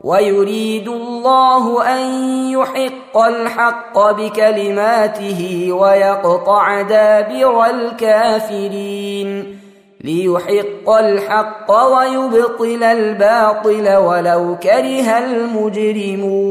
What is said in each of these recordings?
ويريد الله أن يحق الحق بكلماته ويقطع دابر الكافرين ليحق الحق ويبطل الباطل ولو كره المجرمون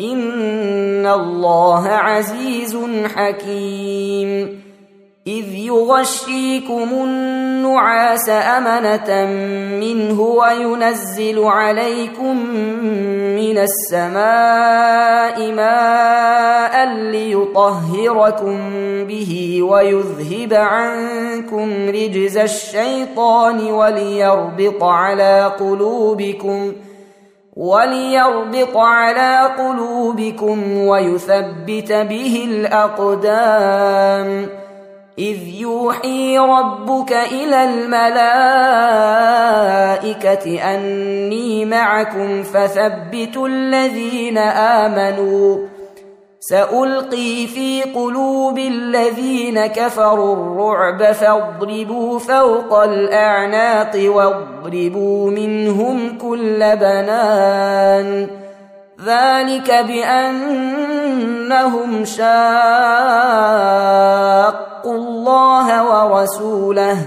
إن الله عزيز حكيم إذ يغشيكم النعاس أمنة منه وينزل عليكم من السماء ماء ليطهركم به ويذهب عنكم رجز الشيطان وليربط على قلوبكم ۖ وليربط على قلوبكم ويثبت به الأقدام. إذ يوحي ربك إلى الملائكة أني معكم فثبتوا الذين آمنوا. سألقي في قلوب الذين كفروا الرعب فاضربوا فوق الأعناق واضربوا منهم كل بنان ذلك بأنهم شاقوا الله ورسوله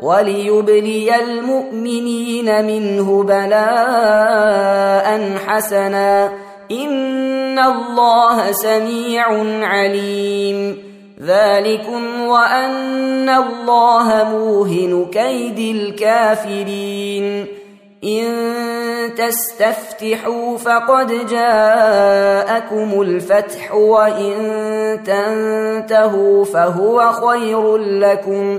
وليبلي المؤمنين منه بلاء حسنا. إن الله سميع عليم. ذلكم وأن الله موهن كيد الكافرين. إن تستفتحوا فقد جاءكم الفتح وإن تنتهوا فهو خير لكم.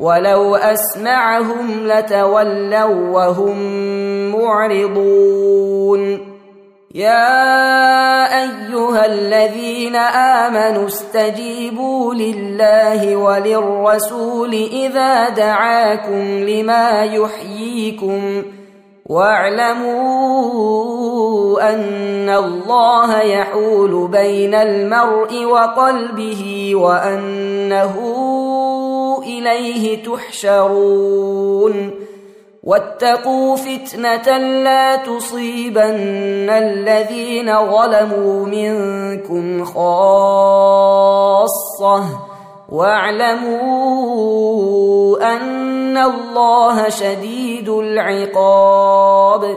ولو أسمعهم لتولوا وهم معرضون. يا أيها الذين آمنوا استجيبوا لله وللرسول إذا دعاكم لما يحييكم واعلموا أن الله يحول بين المرء وقلبه وأنه إليه تحشرون. واتقوا فتنة لا تصيبن الذين ظلموا منكم خاصة. واعلموا أن الله شديد العقاب.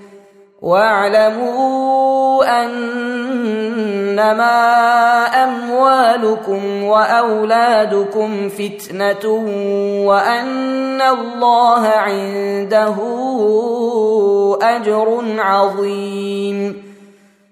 واعلموا أنما أموالكم وأولادكم فتنة وأن الله عنده أجر عظيم.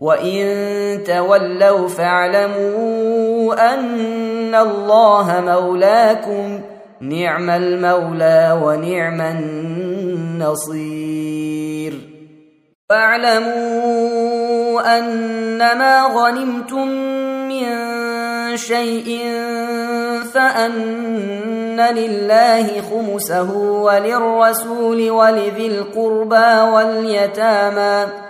وان تولوا فاعلموا ان الله مولاكم نعم المولى ونعم النصير واعلموا انما غنمتم من شيء فان لله خمسه وللرسول ولذي القربى واليتامى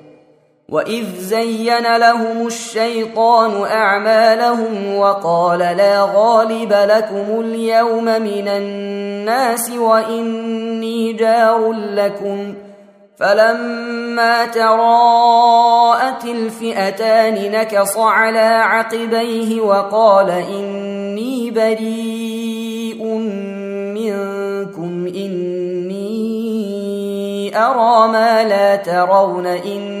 واذ زين لهم الشيطان اعمالهم وقال لا غالب لكم اليوم من الناس واني جار لكم فلما تراءت الفئتان نكص على عقبيه وقال اني بريء منكم اني ارى ما لا ترون اني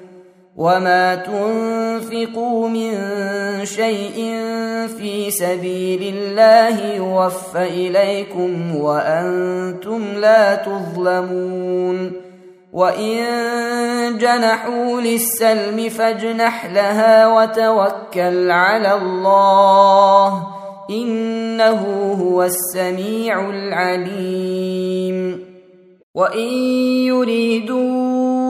وما تنفقوا من شيء في سبيل الله يوفى اليكم وأنتم لا تظلمون وان جنحوا للسلم فاجنح لها وتوكل على الله انه هو السميع العليم وان يريدوا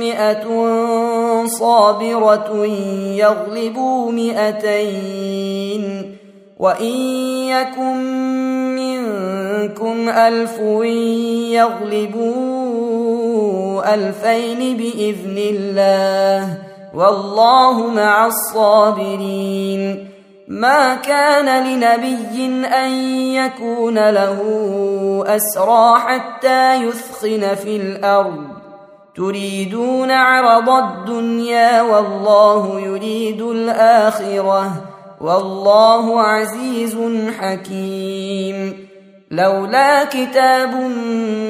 مئة صابرة يغلبوا مئتين وإن يكن منكم ألف يغلبوا ألفين بإذن الله والله مع الصابرين ما كان لنبي أن يكون له أسرى حتى يثخن في الأرض تريدون عرض الدنيا والله يريد الآخرة والله عزيز حكيم. لولا كتاب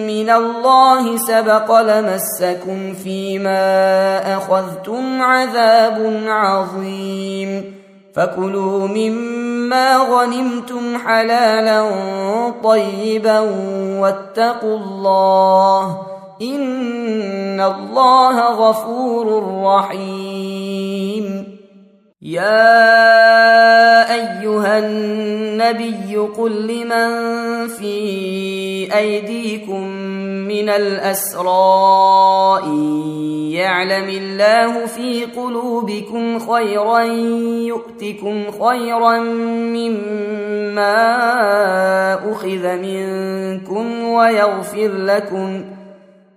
من الله سبق لمسكم فيما أخذتم عذاب عظيم. فكلوا مما غنمتم حلالا طيبا واتقوا الله ان الله غفور رحيم. يا ايها النبي قل لمن في ايديكم من الاسرى يعلم الله في قلوبكم خيرا يؤتكم خيرا مما اخذ منكم ويغفر لكم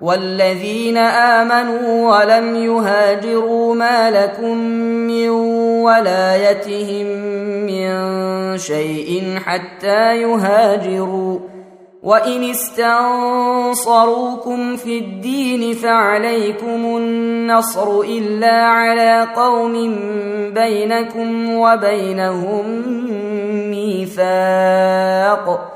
والذين آمنوا ولم يهاجروا ما لكم من ولايتهم من شيء حتى يهاجروا. وإن استنصروكم في الدين فعليكم النصر إلا على قوم بينكم وبينهم ميثاق.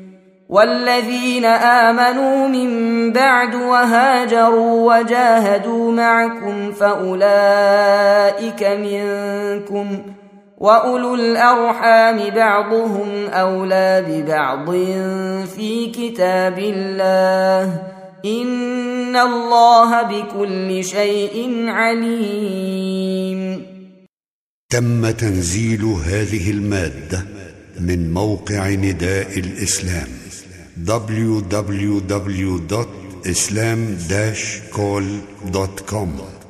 والذين آمنوا من بعد وهاجروا وجاهدوا معكم فأولئك منكم وأولو الأرحام بعضهم أولى ببعض في كتاب الله إن الله بكل شيء عليم. تم تنزيل هذه المادة من موقع نداء الإسلام. www.islam-call.com